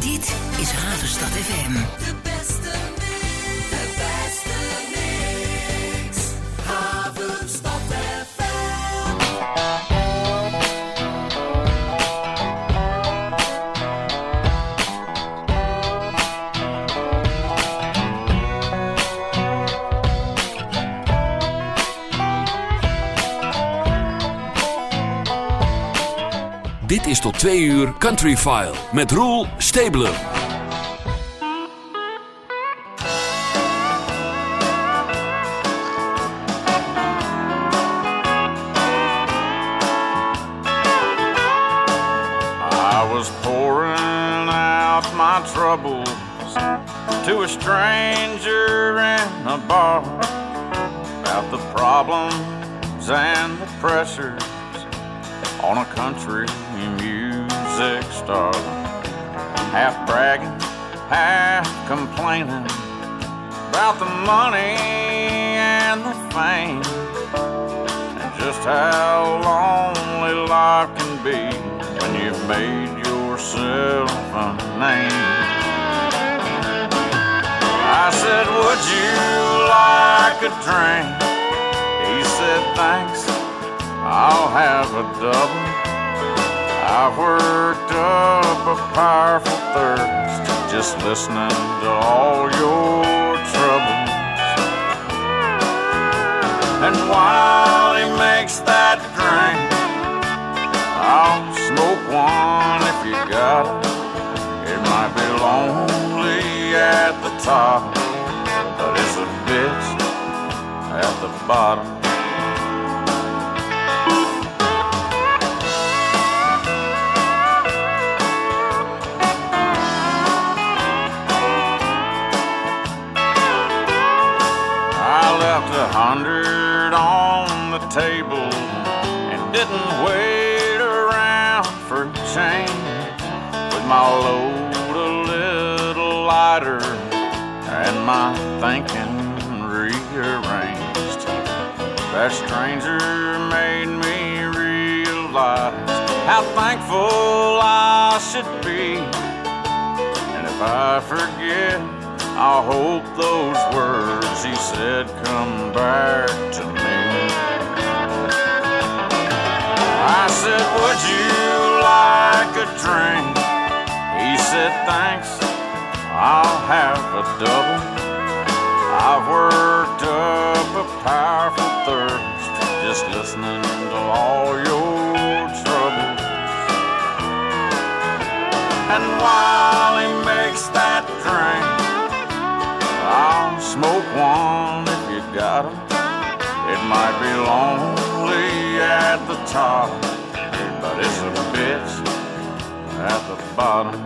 Dit is Havenstad FM. De beste is tot twee uur Country File met Roel Stabler. A drink? He said, Thanks, I'll have a double. I've worked up a powerful thirst just listening to all your troubles. And while he makes that drink, I'll smoke one if you got it. It might be lonely at the top, but it's a bitch at the bottom. I left a hundred on the table and didn't wait around for change. With my load a little lighter and my thinking That stranger made me realize how thankful I should be. And if I forget, I hope those words he said come back to me. I said, Would you like a drink? He said, Thanks, I'll have a double. I've worked up a powerful thirst just listening to all your troubles. And while he makes that drink, I'll smoke one if you got 'em. It might be lonely at the top, but it's a bitch at the bottom.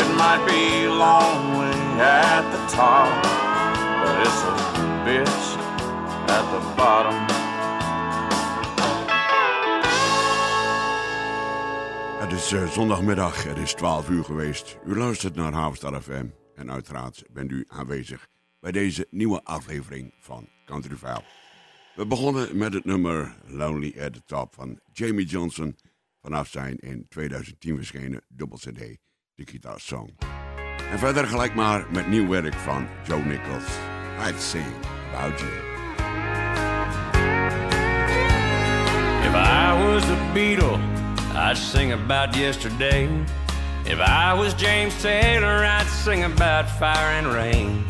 It might be lonely at the top, but it's a bitch at the bottom. Het is eh, zondagmiddag, het is 12 uur geweest. U luistert naar Havenstad FM en uiteraard bent u aanwezig bij deze nieuwe aflevering van Country File. We begonnen met het nummer Lonely at the Top van Jamie Johnson vanaf zijn in 2010 verschenen dubbel CD, The Guitar Song. En verder gelijk maar met nieuw werk van Joe Nichols. I'd Sing About You. If I was a Beatle, I'd sing about yesterday. If I was James Taylor, I'd sing about fire and rain.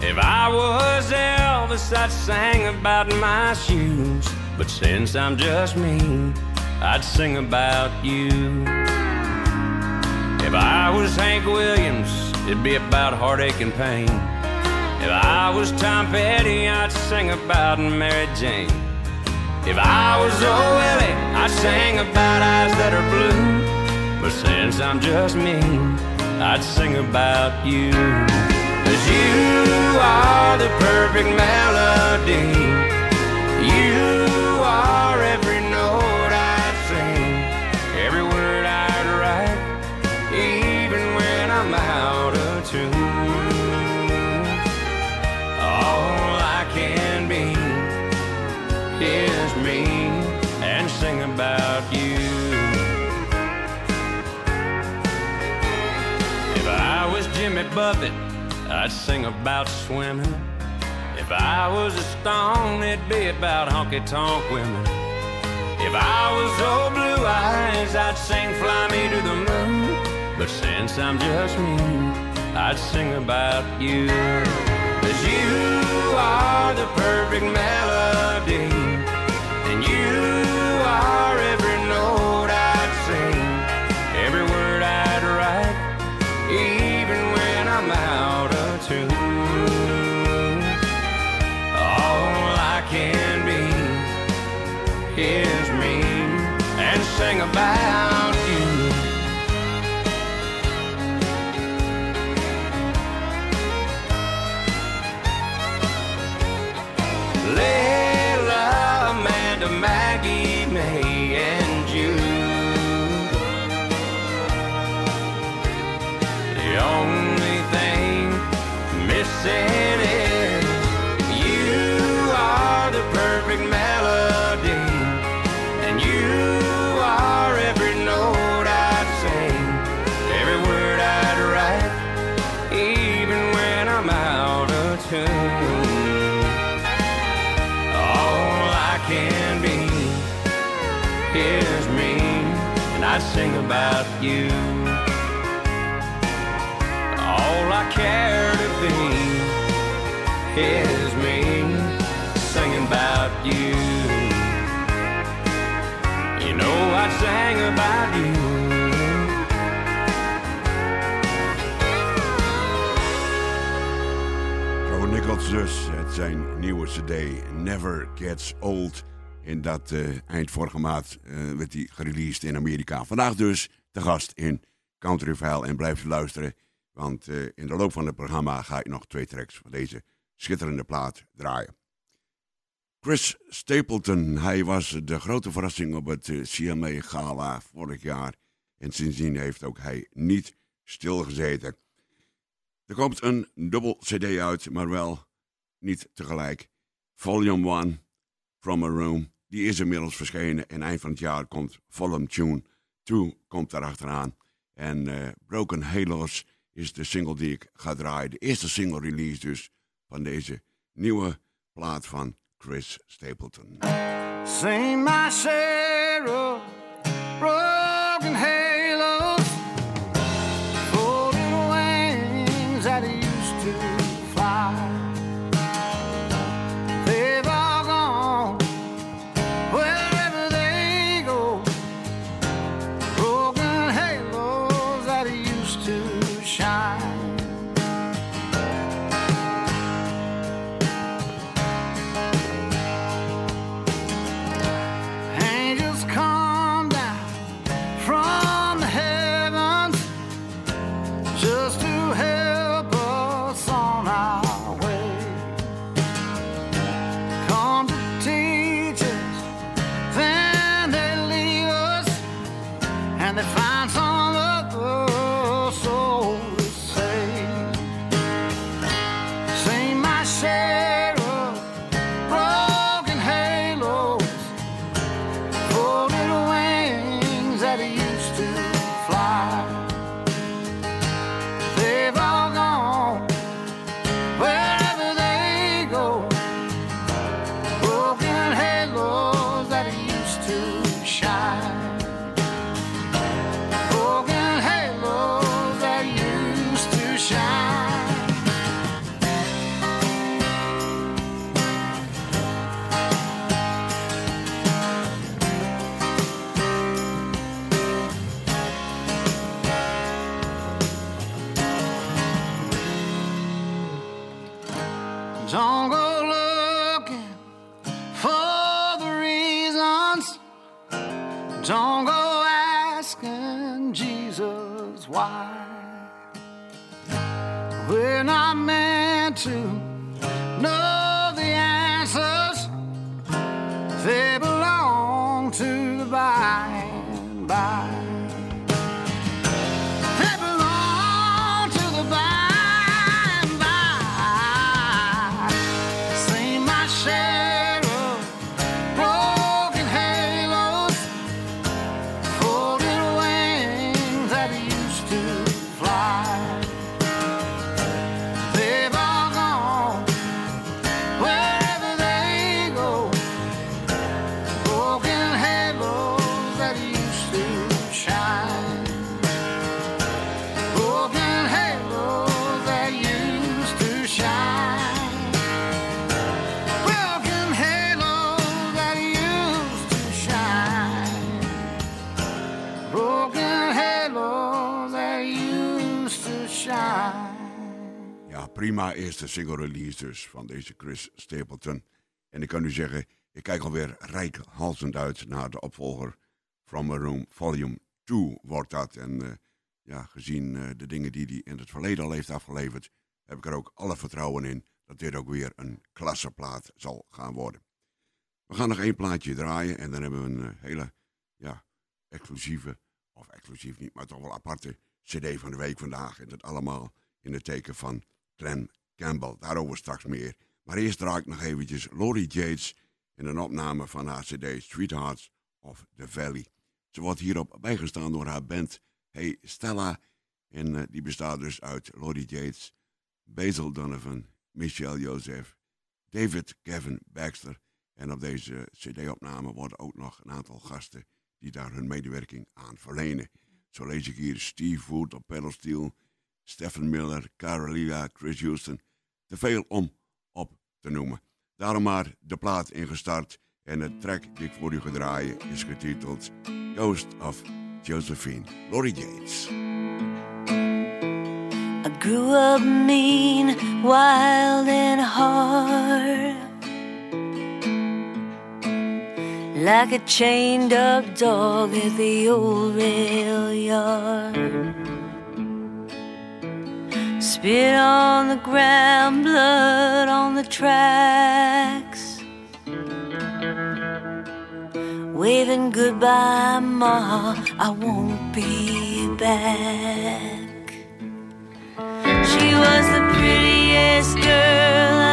If I was Elvis, I'd sing about my shoes. But since I'm just me, I'd sing about you. If I was Hank Williams, it'd be about heartache and pain. If I was Tom Petty, I'd sing about Mary Jane. If I was Old Willie, I'd sing about eyes that are blue. But since I'm just me, I'd sing about you. Cause you are the perfect melody. You are I'd sing about swimming. If I was a stone, it'd be about honky tonk women. If I was old blue eyes, I'd sing Fly Me to the Moon. But since I'm just me, I'd sing about you. Cause you are the perfect melody, zijn nieuwe cd Never Gets Old. En dat eh, eind vorige maand eh, werd die gereleased in Amerika. Vandaag dus de gast in Country File en blijf luisteren. Want eh, in de loop van het programma ga ik nog twee tracks van deze schitterende plaat draaien. Chris Stapleton, hij was de grote verrassing op het CMA Gala vorig jaar. En sindsdien heeft ook hij niet stilgezeten. Er komt een dubbel CD uit, maar wel niet tegelijk. Volume 1, From a Room, die is inmiddels verschenen. En eind van het jaar komt Volume Tune 2, komt daarachteraan. En eh, Broken Halos is de single die ik ga draaien. De eerste single release dus van deze nieuwe plaat van Chris Stapleton. Sing eerste single release dus van deze Chris Stapleton. En ik kan u zeggen, ik kijk alweer rijkhalsend uit naar de opvolger From a Room Volume 2 wordt dat. En eh, ja, gezien eh, de dingen die hij in het verleden al heeft afgeleverd, heb ik er ook alle vertrouwen in dat dit ook weer een klasseplaat zal gaan worden. We gaan nog één plaatje draaien en dan hebben we een eh, hele ja, exclusieve, of exclusief niet, maar toch wel aparte CD van de week vandaag. En dat allemaal in het teken van Glenn Campbell. Daarover straks meer. Maar eerst draai ik nog eventjes Laurie Yates in een opname van haar CD Sweethearts of the Valley. Ze wordt hierop bijgestaan door haar band Hey Stella. En eh, die bestaat dus uit Laurie Yates, Basil Donovan, Michelle Joseph, David Kevin Baxter. En op deze CD-opname worden ook nog een aantal gasten die daar hun medewerking aan verlenen. Zo lees ik hier Steve Wood op pedalsteel, Stephen Miller, Carolina, Chris Houston. Te veel om op te noemen. Daarom maar de plaat ingestart. En het track die ik voor u ga draaien is getiteld Ghost of Josephine. Laurie Yates. I grew up mean, wild, and hard. Like a chained up dog at the old rail yard. Spit on the ground, blood on the tracks. Waving goodbye, Ma, I won't be back. She was the prettiest girl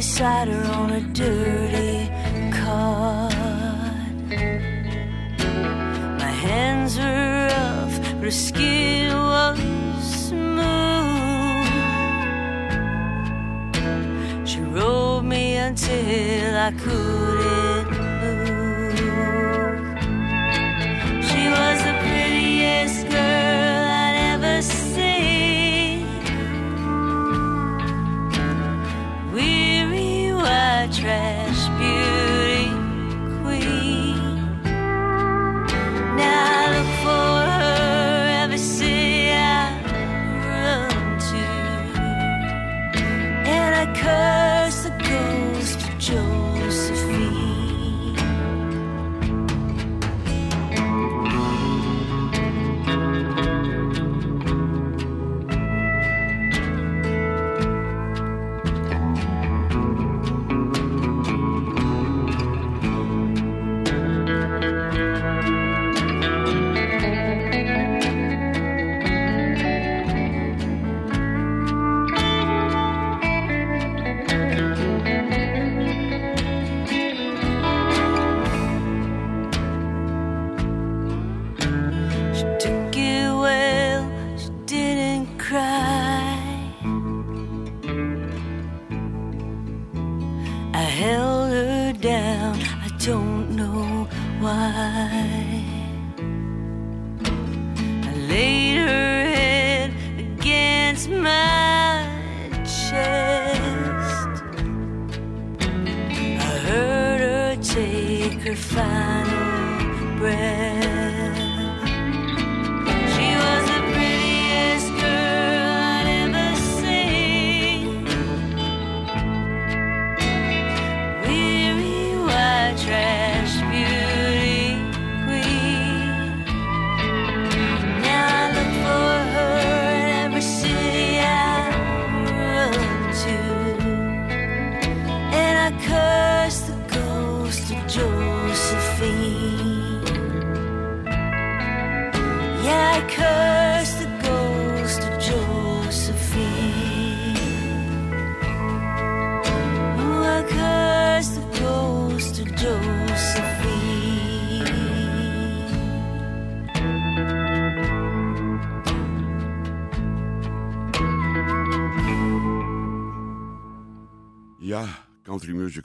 beside her on a dirty cot. My hands were rough, but her skin was smooth. She rolled me until I couldn't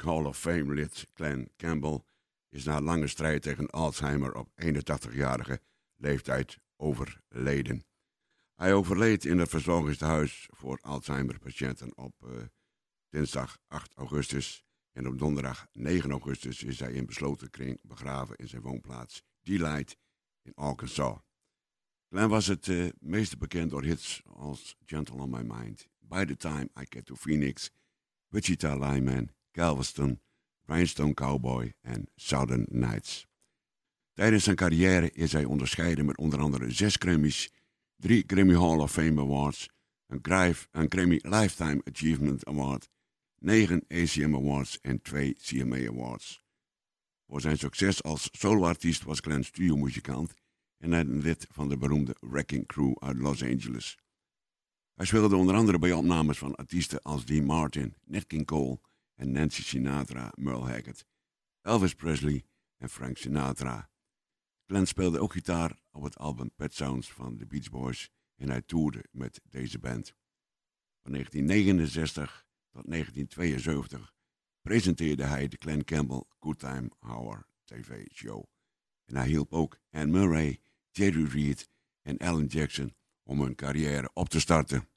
Hall of Fame lid Glenn Campbell is na lange strijd tegen Alzheimer op 81-jarige leeftijd overleden. Hij overleed in het verzorgingstehuis voor Alzheimer-patiënten op eh, dinsdag 8 augustus. En op donderdag 9 augustus is hij in besloten kring begraven in zijn woonplaats Delight in Arkansas. Glenn was het uh, meeste bekend door hits als Gentle on My Mind, By the Time I Get to Phoenix, Wichita Lineman, Galveston, Rhinestone Cowboy en Southern Nights. Tijdens zijn carrière is hij onderscheiden met onder andere zes Grammys, drie Grammy Hall of Fame Awards, een, een Grammy Lifetime Achievement Award, negen ACM Awards en twee CMA Awards. Voor zijn succes als soloartiest was Glenn studiomuzikant en een lid van de beroemde Wrecking Crew uit Los Angeles. Hij speelde onder andere bij opnames van artiesten als Dean Martin, Nat King Cole en Nancy Sinatra, Merle Haggard, Elvis Presley en Frank Sinatra. Glenn speelde ook gitaar op het album Pet Sounds van de Beach Boys en hij toerde met deze band. Van 1969 tot 1972 presenteerde hij de Glenn Campbell Good Time Hour TV-show. En hij hielp ook Anne Murray, Jerry Reed en Alan Jackson om hun carrière op te starten.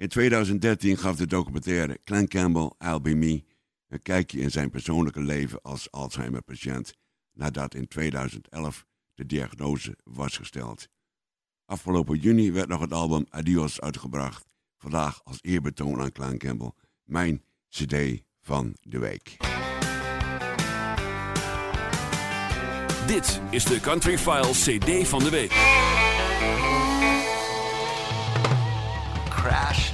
In 2013 gaf de documentaire Glenn Campbell, I'll Be Me een kijkje in zijn persoonlijke leven als Alzheimer-patiënt nadat in 2011 de diagnose was gesteld. Afgelopen juni werd nog het album Adios uitgebracht, vandaag als eerbetoon aan Glenn Campbell, mijn cd van de week. Dit is de Country Files CD van de week. Crash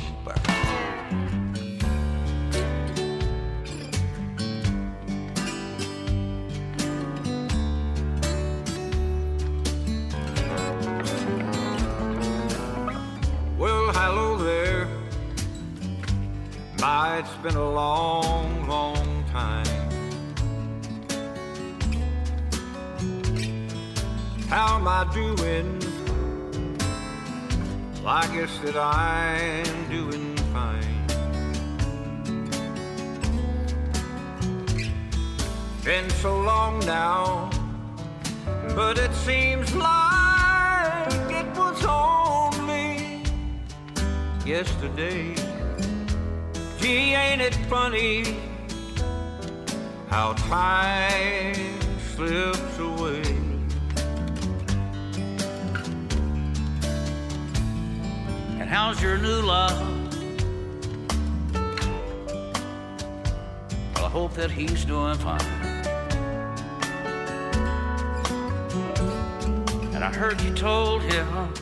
My, it's been a long, long time. How am I doing? Well, I guess that I'm doing fine. Been so long now, but it seems like it was only yesterday. Gee, ain't it funny how time slips away? And how's your new love? Well, I hope that he's doing fine. And I heard you told him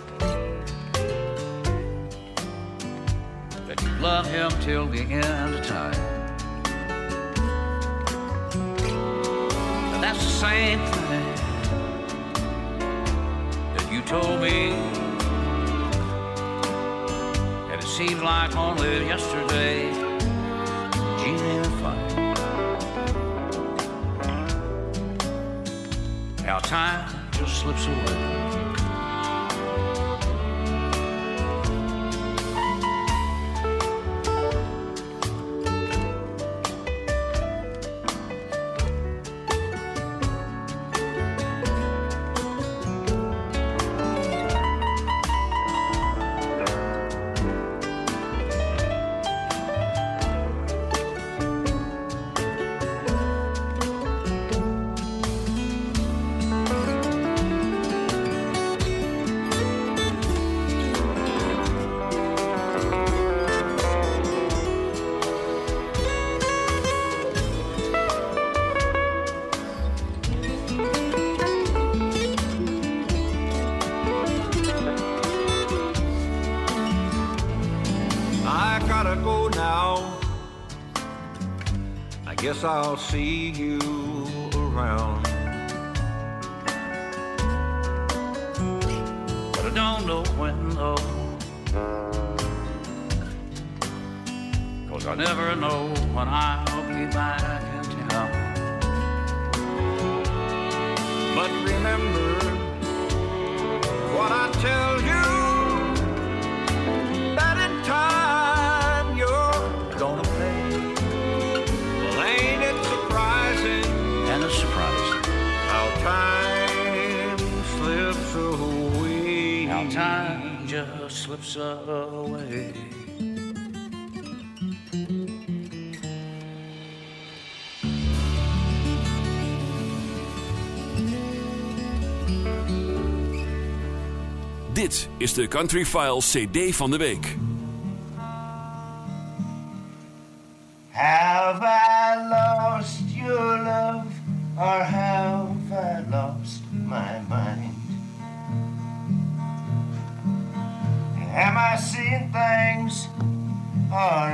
love him till the end of time. And that's the same thing that you told me and it seems like only yesterday. Ain't it funny? How time just slips away. I'll see you around. Dit is de Country Files CD van de week. Have I lost your love or have I lost my mind? Am I seeing things or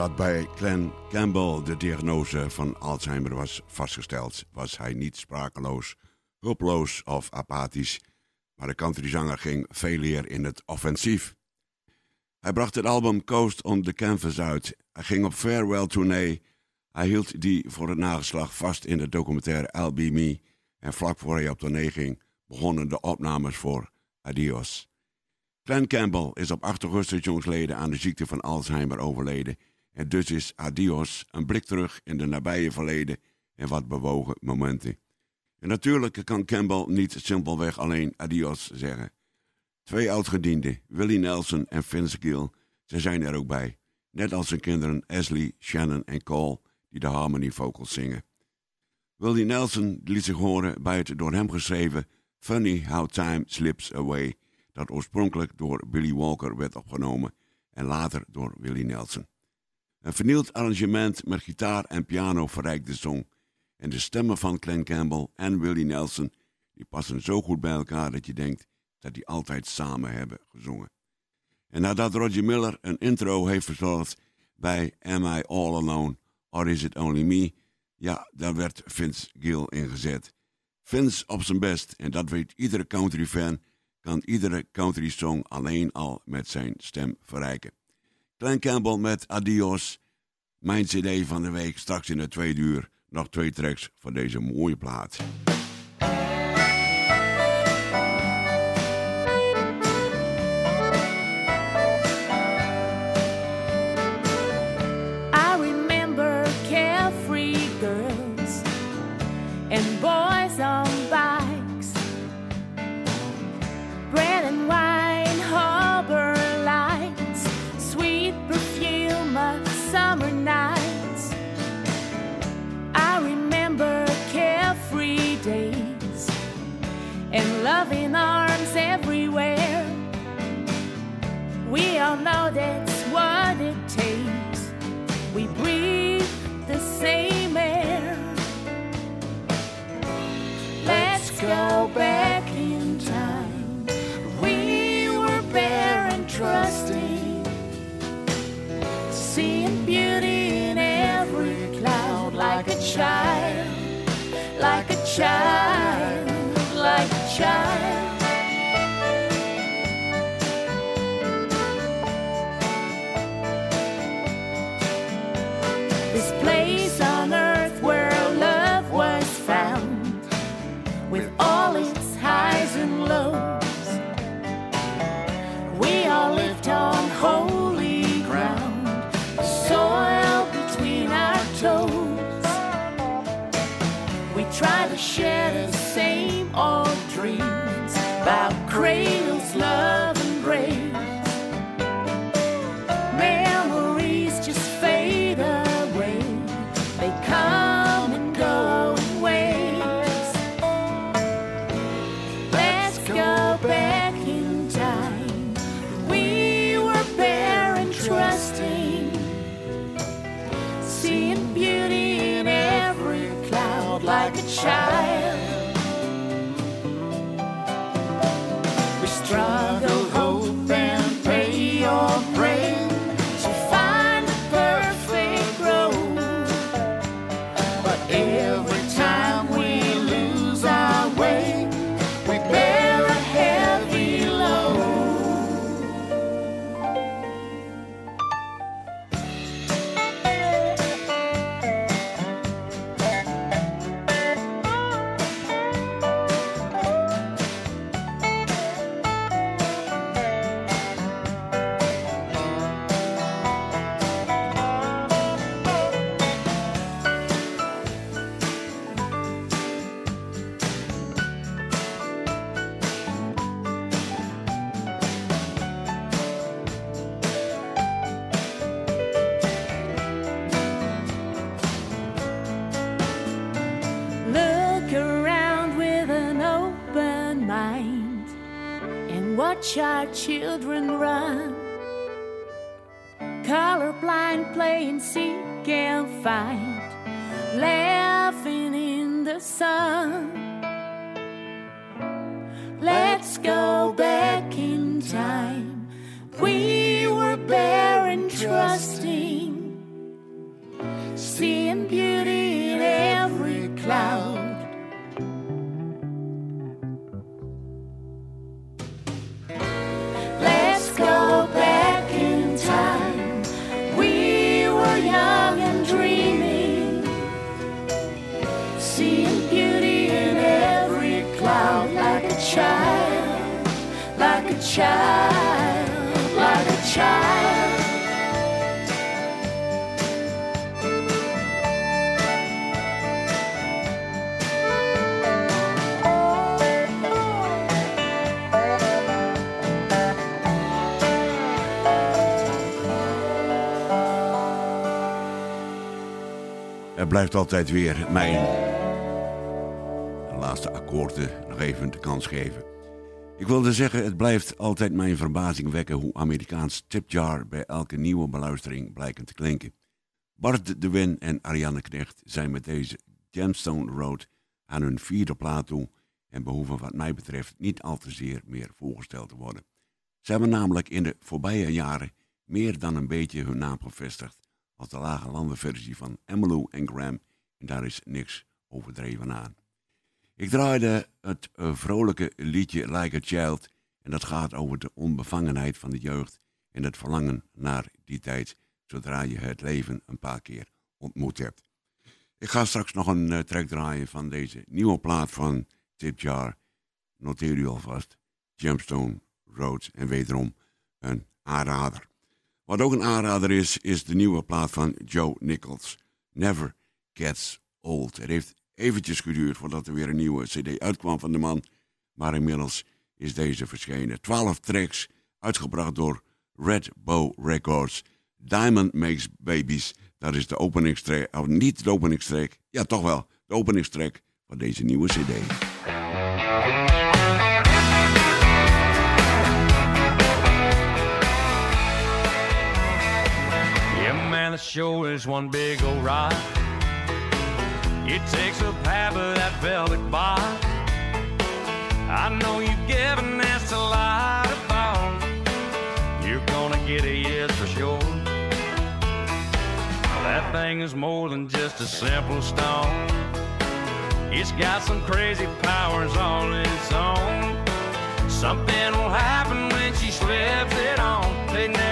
Nadat bij Glenn Campbell de diagnose van Alzheimer was vastgesteld, was hij niet sprakeloos, hulpeloos of apathisch, maar de countryzanger ging veel eer in het offensief. Hij bracht het album Coast on the Canvas uit. Hij ging op farewell tournee. Hij hield die voor het nageslag vast in de documentaire I'll. En vlak voor hij op tournee ging, begonnen de opnames voor Adios. Glenn Campbell is op 8 augustus jongsleden aan de ziekte van Alzheimer overleden. En dus is Adios een blik terug in de nabije verleden en wat bewogen momenten. En natuurlijk kan Campbell niet simpelweg alleen Adios zeggen. Twee oudgedienden, Willie Nelson en Vince Gill, ze zijn er ook bij. Net als zijn kinderen Ashley, Shannon en Cole, die de harmony vocals zingen. Willie Nelson liet zich horen bij het door hem geschreven Funny How Time Slips Away, dat oorspronkelijk door Billy Walker werd opgenomen en later door Willie Nelson. Een vernield arrangement met gitaar en piano verrijkt de song. En de stemmen van Glenn Campbell en Willie Nelson die passen zo goed bij elkaar dat je denkt dat die altijd samen hebben gezongen. En nadat Roger Miller een intro heeft verzorgd bij Am I All Alone or Is It Only Me, ja, daar werd Vince Gill ingezet. Vince op zijn best. En dat weet iedere country fan. Kan iedere country song alleen al met zijn stem verrijken. Klein Campbell met Adios. Mijn cd van de week straks in de tweede uur. Nog twee tracks van deze mooie plaat. We all know that's what it takes. We breathe the same air. Let's go back in time. We were bare and trusting, seeing beauty in every cloud, like a child, like a child, like a child. Children blijft altijd weer mijn laatste akkoorden nog even de kans geven. Ik wilde zeggen, het blijft altijd mijn verbazing wekken hoe Amerikaans tipjar bij elke nieuwe beluistering blijken te klinken. Bart de Win en Ariane Knecht zijn met deze Gemstone Road aan hun vierde plaat toe en behoeven wat mij betreft niet al te zeer meer voorgesteld te worden. Ze hebben namelijk in de voorbije jaren meer dan een beetje hun naam gevestigd als de lage landenversie van Emmylou en Graham en daar is niks overdreven aan. Ik draaide het eh, vrolijke liedje Like a Child. En dat gaat over de onbevangenheid van de jeugd en het verlangen naar die tijd, zodra je het leven een paar keer ontmoet hebt. Ik ga straks nog een eh, track draaien van deze nieuwe plaat van Tip Jar. Noteer u alvast. Gemstone Roads en wederom een aanrader. Wat ook een aanrader is, is de nieuwe plaat van Joe Nichols. Never Gets Old. Het heeft eventjes geduurd voordat er weer een nieuwe cd uitkwam van de man. Maar inmiddels is deze verschenen. Twaalf tracks, uitgebracht door Red Bow Records. Diamond Makes Babies. Dat is de openingstrack, of niet de openingstrack, ja toch wel, de openingstrack van deze nieuwe cd. Show is one big old ride. It takes a half of that velvet bar. I know you've given this a lot of thought. You're gonna get a yes for sure. That thing is more than just a simple stone. It's got some crazy powers all its own. Something will happen when she slips it on. They never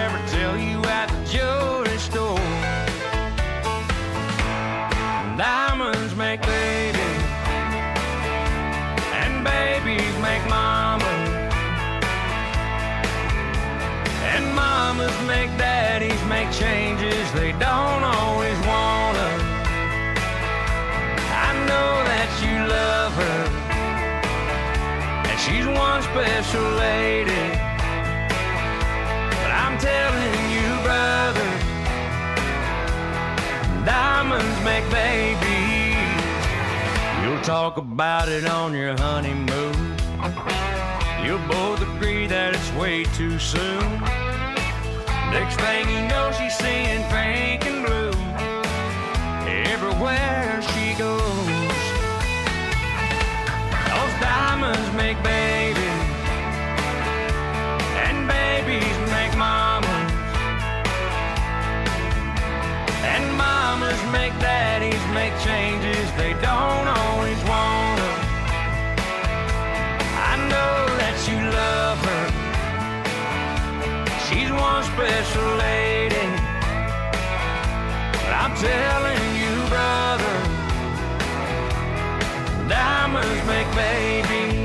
changes they don't always wanna. I know that you love her, and she's one special lady. But I'm telling you, brother, diamonds make babies. You'll talk about it on your honeymoon. You'll both agree that it's way too soon. Next thing you know, she's seeing pink and blue. Everywhere she goes. Those diamonds make babies, and babies make mamas, and mamas make daddies make changes they don't always She's special lady. But I'm telling you, brother, diamonds make babies.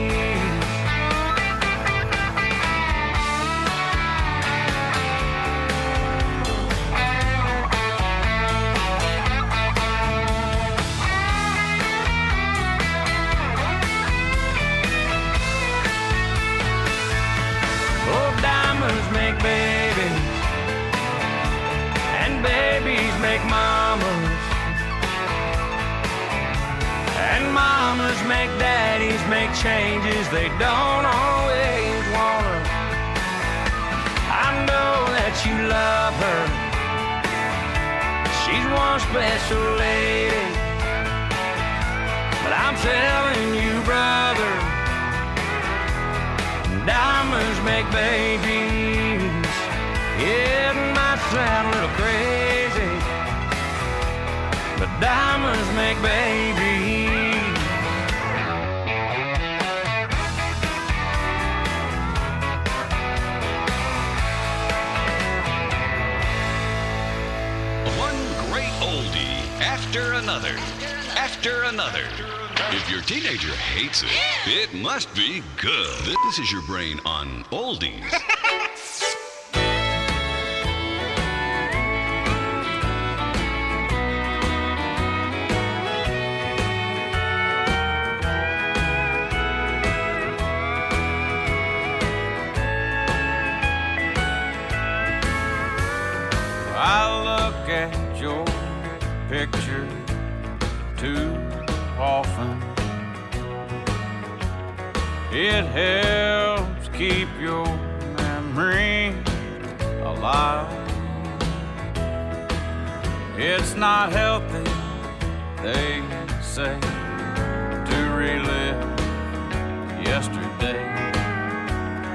Daddies make changes they don't always wanna. I know that you love her. She's one special lady. But I'm telling you, brother, diamonds make babies. Yeah, it might sound a little crazy, but diamonds make babies. After another. If your teenager hates it, it must be good. This is your brain on oldies. not healthy, they say, to relive yesterday.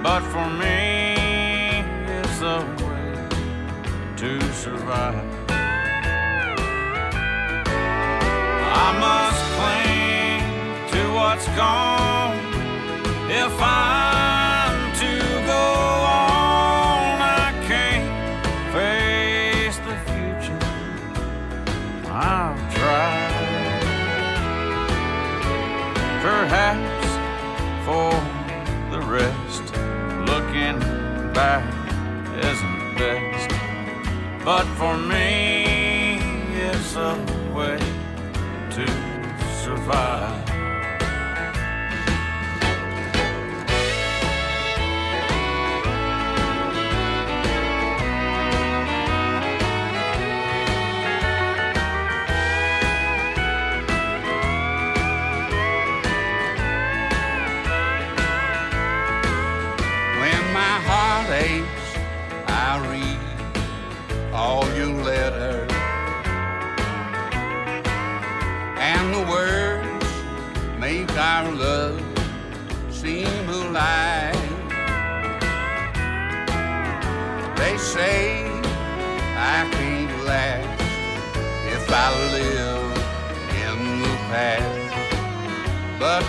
But for me, it's a way to survive. I must cling to what what's gone. If I'm Perhaps for the rest, looking back isn't best. But for me, it's a way to survive.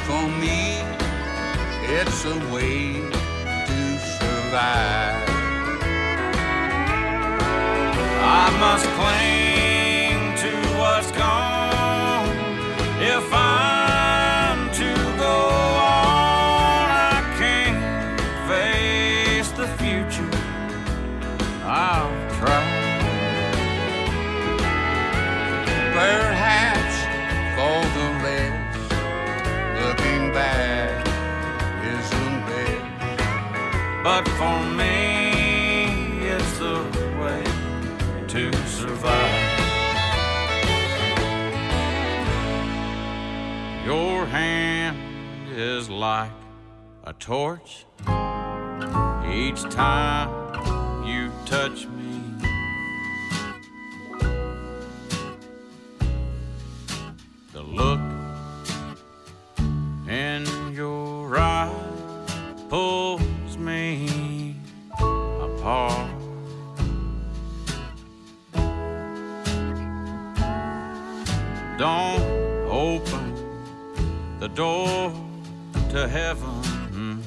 For me, it's a way to survive. I must cling But for me, it's the way to survive. Your hand is like a torch each time you touch me. Door to heaven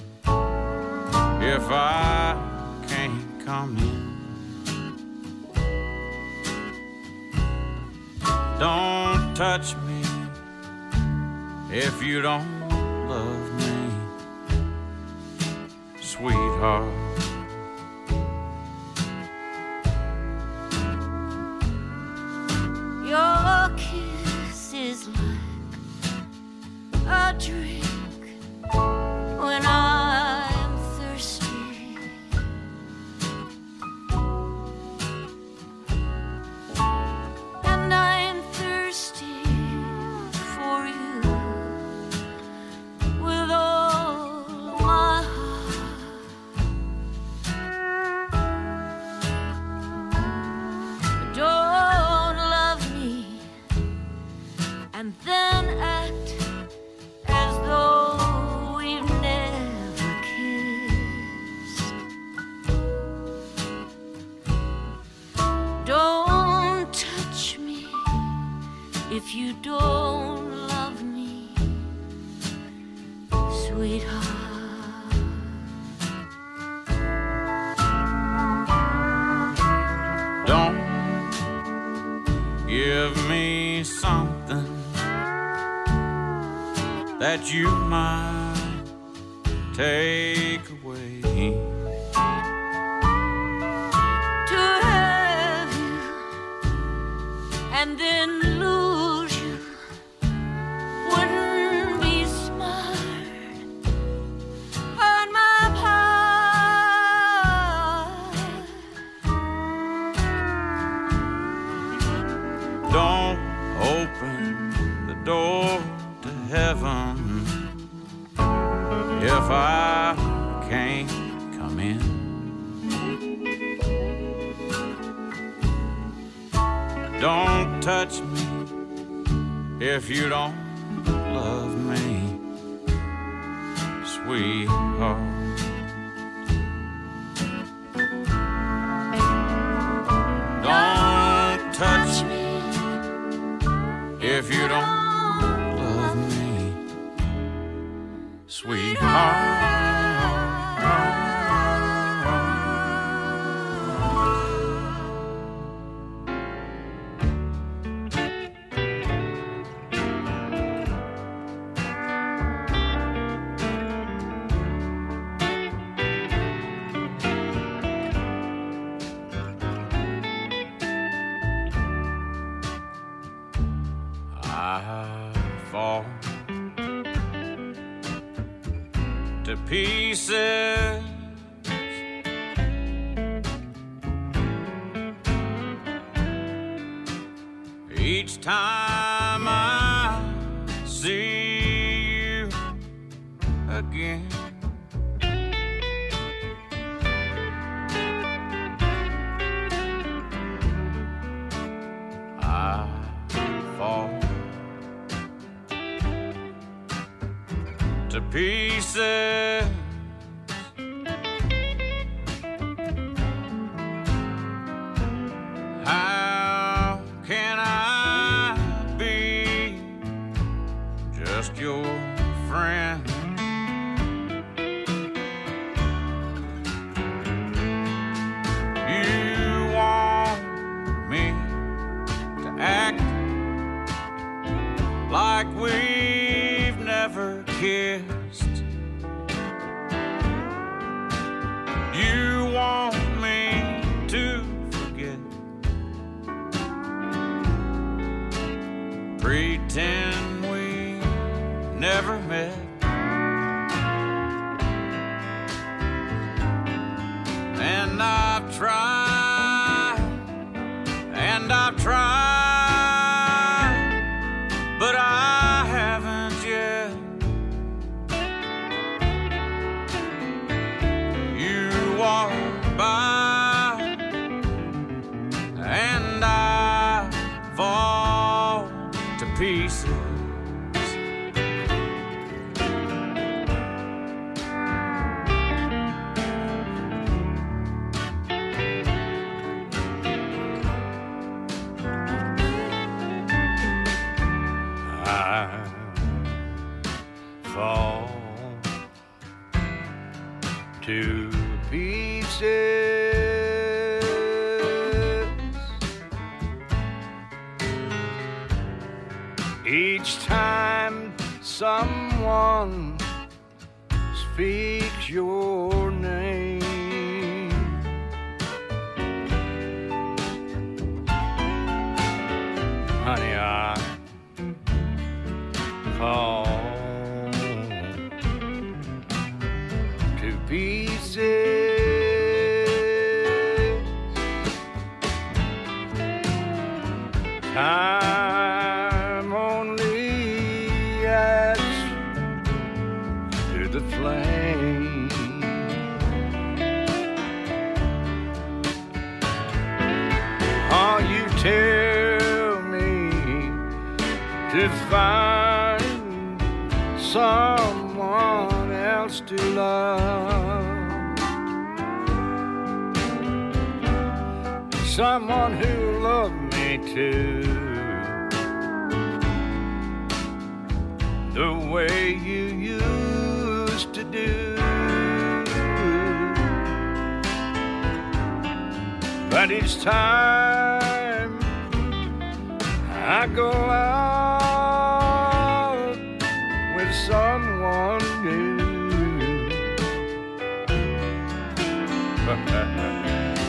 if I can't come in. Don't touch me if you don't love me, sweetheart. Drink when I'm thirsty. And I'm thirsty for you with all my heart. Don't love me and then act that you might take pieces. Each time I see you again. I fall to pieces. But each time I go out with someone new.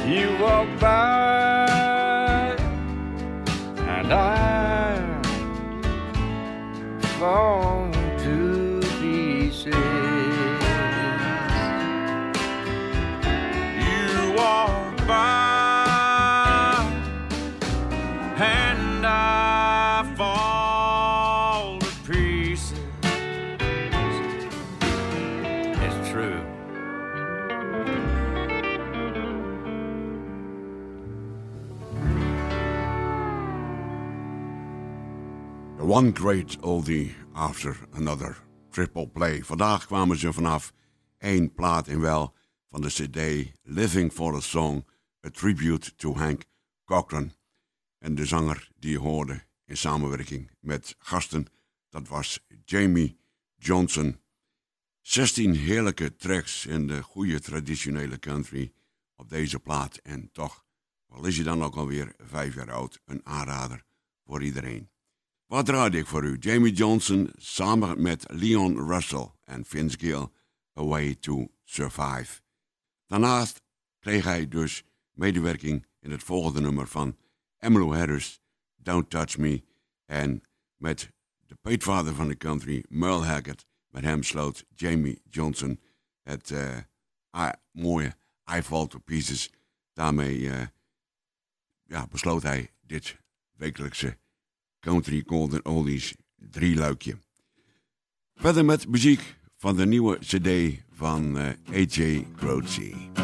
you walk by and I fall One great oldie after another. Triple play. Vandaag kwamen ze vanaf één plaat in wel van de CD Living for a Song, a tribute to Hank Cochran. En de zanger die je hoorde in samenwerking met gasten, dat was Jamie Johnson. 16 heerlijke tracks in de goede traditionele country op deze plaat. En toch, al is je dan ook alweer vijf jaar oud, een aanrader voor iedereen. Wat raad ik voor u? Jamie Johnson samen met Leon Russell en Vince Gill, A Way to Survive. Daarnaast kreeg hij dus medewerking in het volgende nummer van Emmylou Harris, Don't Touch Me. En met de peetvader van de country, Merle Haggard, met hem sloot Jamie Johnson het uh, mooie I Fall to Pieces. Daarmee uh, ja, besloot hij dit wekelijkse Country Golden Oldies drie luikje. Verder met muziek van de nieuwe cd van uh, A.J. Croce.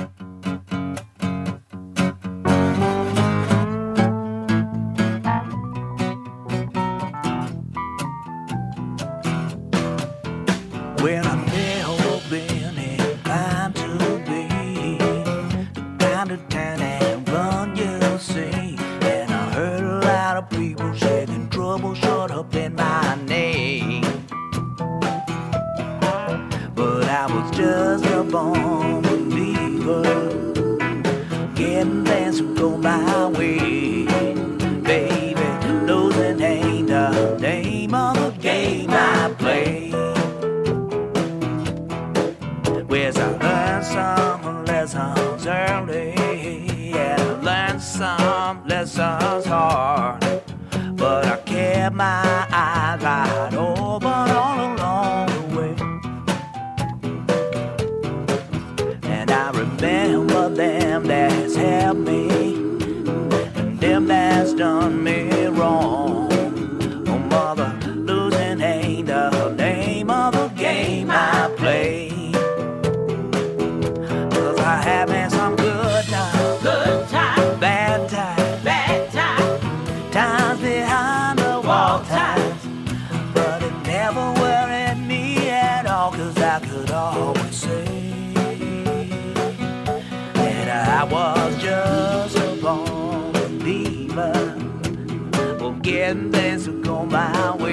Getting things to go my way.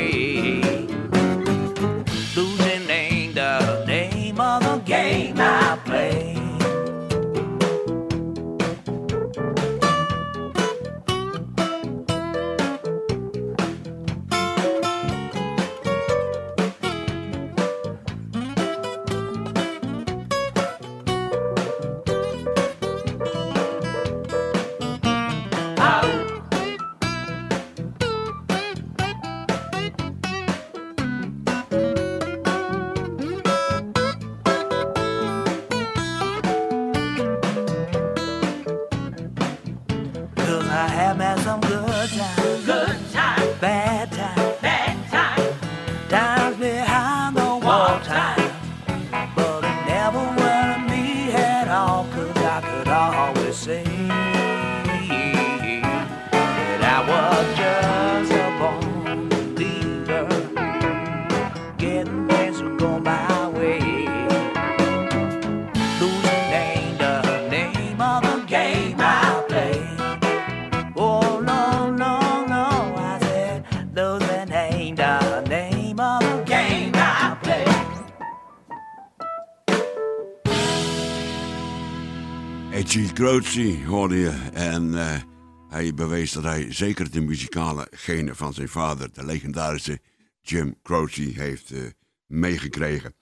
Croce hoorde je. En eh, hij bewees dat hij zeker de muzikale genen van zijn vader, de legendarische Jim Croce, heeft eh, meegekregen.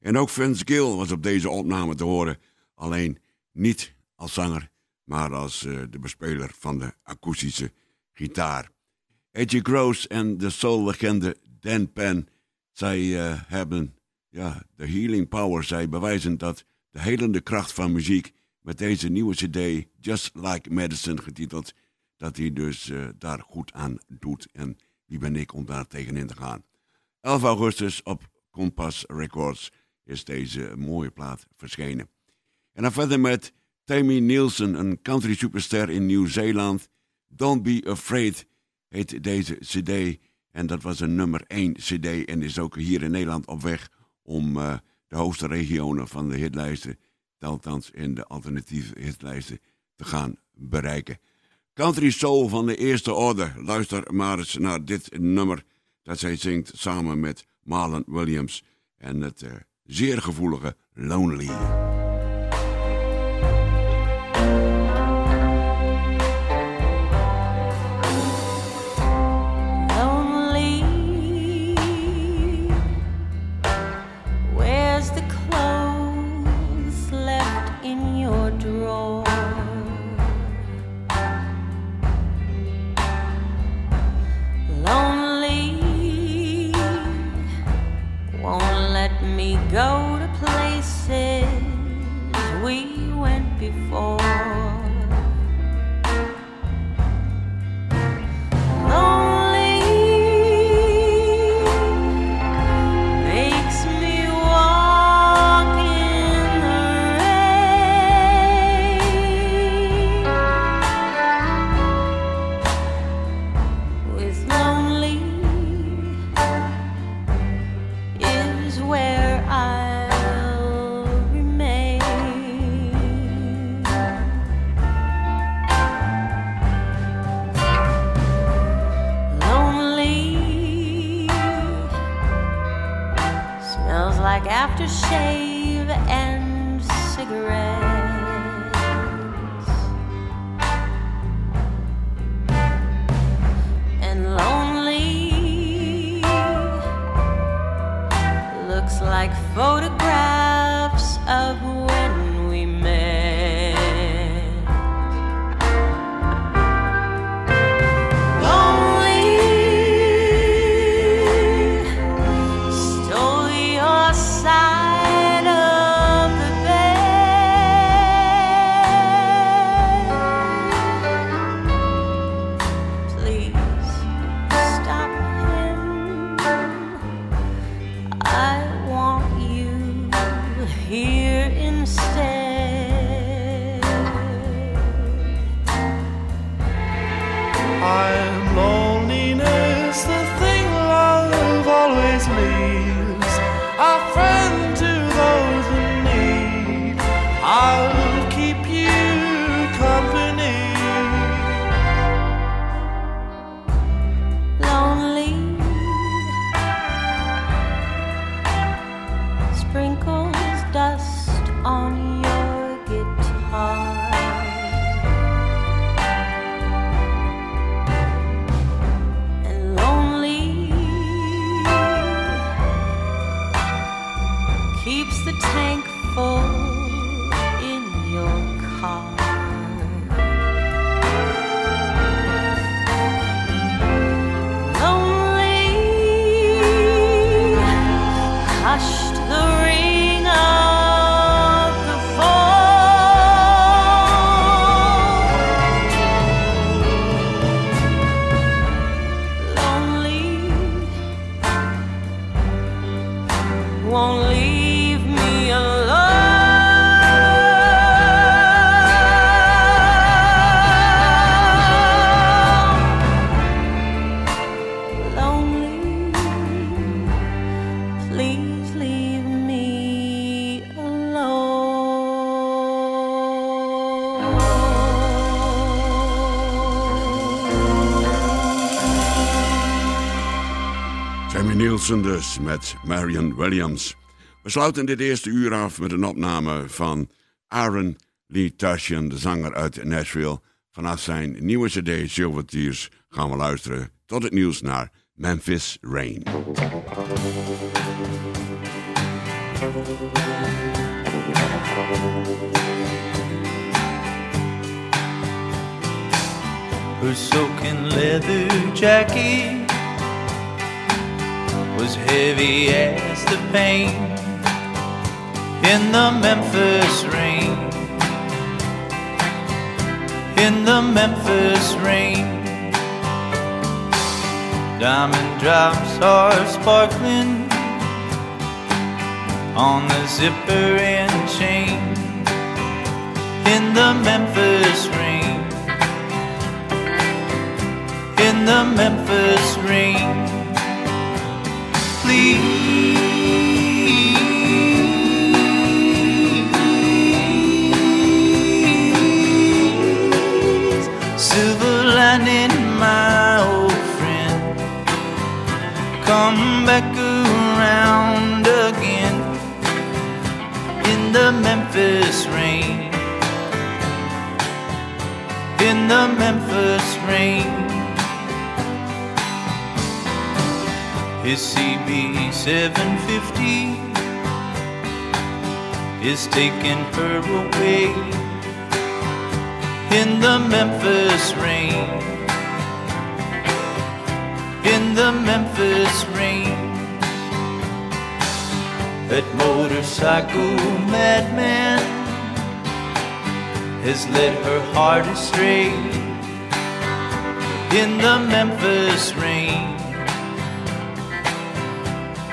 En ook Vince Gill was op deze opname te horen. Alleen niet als zanger, maar als eh, de bespeler van de akoestische gitaar. Edgy Gross en de soul-legende Dan Penn, zij hebben ja, de healing power. Zij bewijzen dat de helende kracht van muziek met deze nieuwe cd, Just Like Medicine getiteld, dat hij dus eh, daar goed aan doet. En wie ben ik om daar tegenin te gaan? 11 augustus op Compass Records is deze mooie plaat verschenen. En dan verder met Tammy Nielsen, een country superster in Nieuw-Zeeland. Don't Be Afraid heet deze cd. En dat was een nummer 1 cd en is ook hier in Nederland op weg om uh, de hoogste regionen van de hitlijsten, althans in de alternatieve hitlijsten, te gaan bereiken. Country Soul van de eerste orde. Luister maar eens naar dit nummer dat zij zingt samen met Marlon Williams. En het uh, zeer gevoelige lonely. Keeps the tank full in your car. Met Marion Williams. We sluiten dit eerste uur af met een opname van Aaron Lee Tashian, de zanger uit Nashville. Vanaf zijn nieuwe cd Silver Tears gaan we luisteren tot het nieuws naar Memphis Rain. Her soaking leather jacket was heavy as the pain in the Memphis rain. In the Memphis rain, diamond drops are sparkling on the zipper and chain. In the Memphis rain, in the Memphis rain. Memphis rain. In the Memphis rain. His CB 750 is taking her away in the Memphis rain. In the Memphis rain. That motorcycle madman has led her heart astray in the Memphis rain.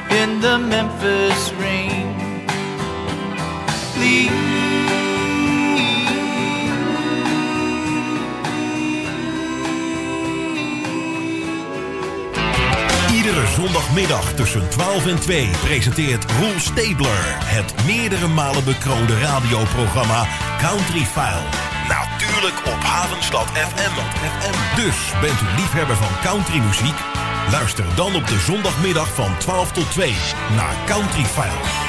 In the Memphis rain. Iedere zondagmiddag tussen 12 en 2 presenteert Roel Stabler het meerdere malen bekroonde radioprogramma Country File. Natuurlijk op Havenstad FM. Dus bent u liefhebber van countrymuziek? Luister dan op de zondagmiddag van 12 tot 2 naar Country File.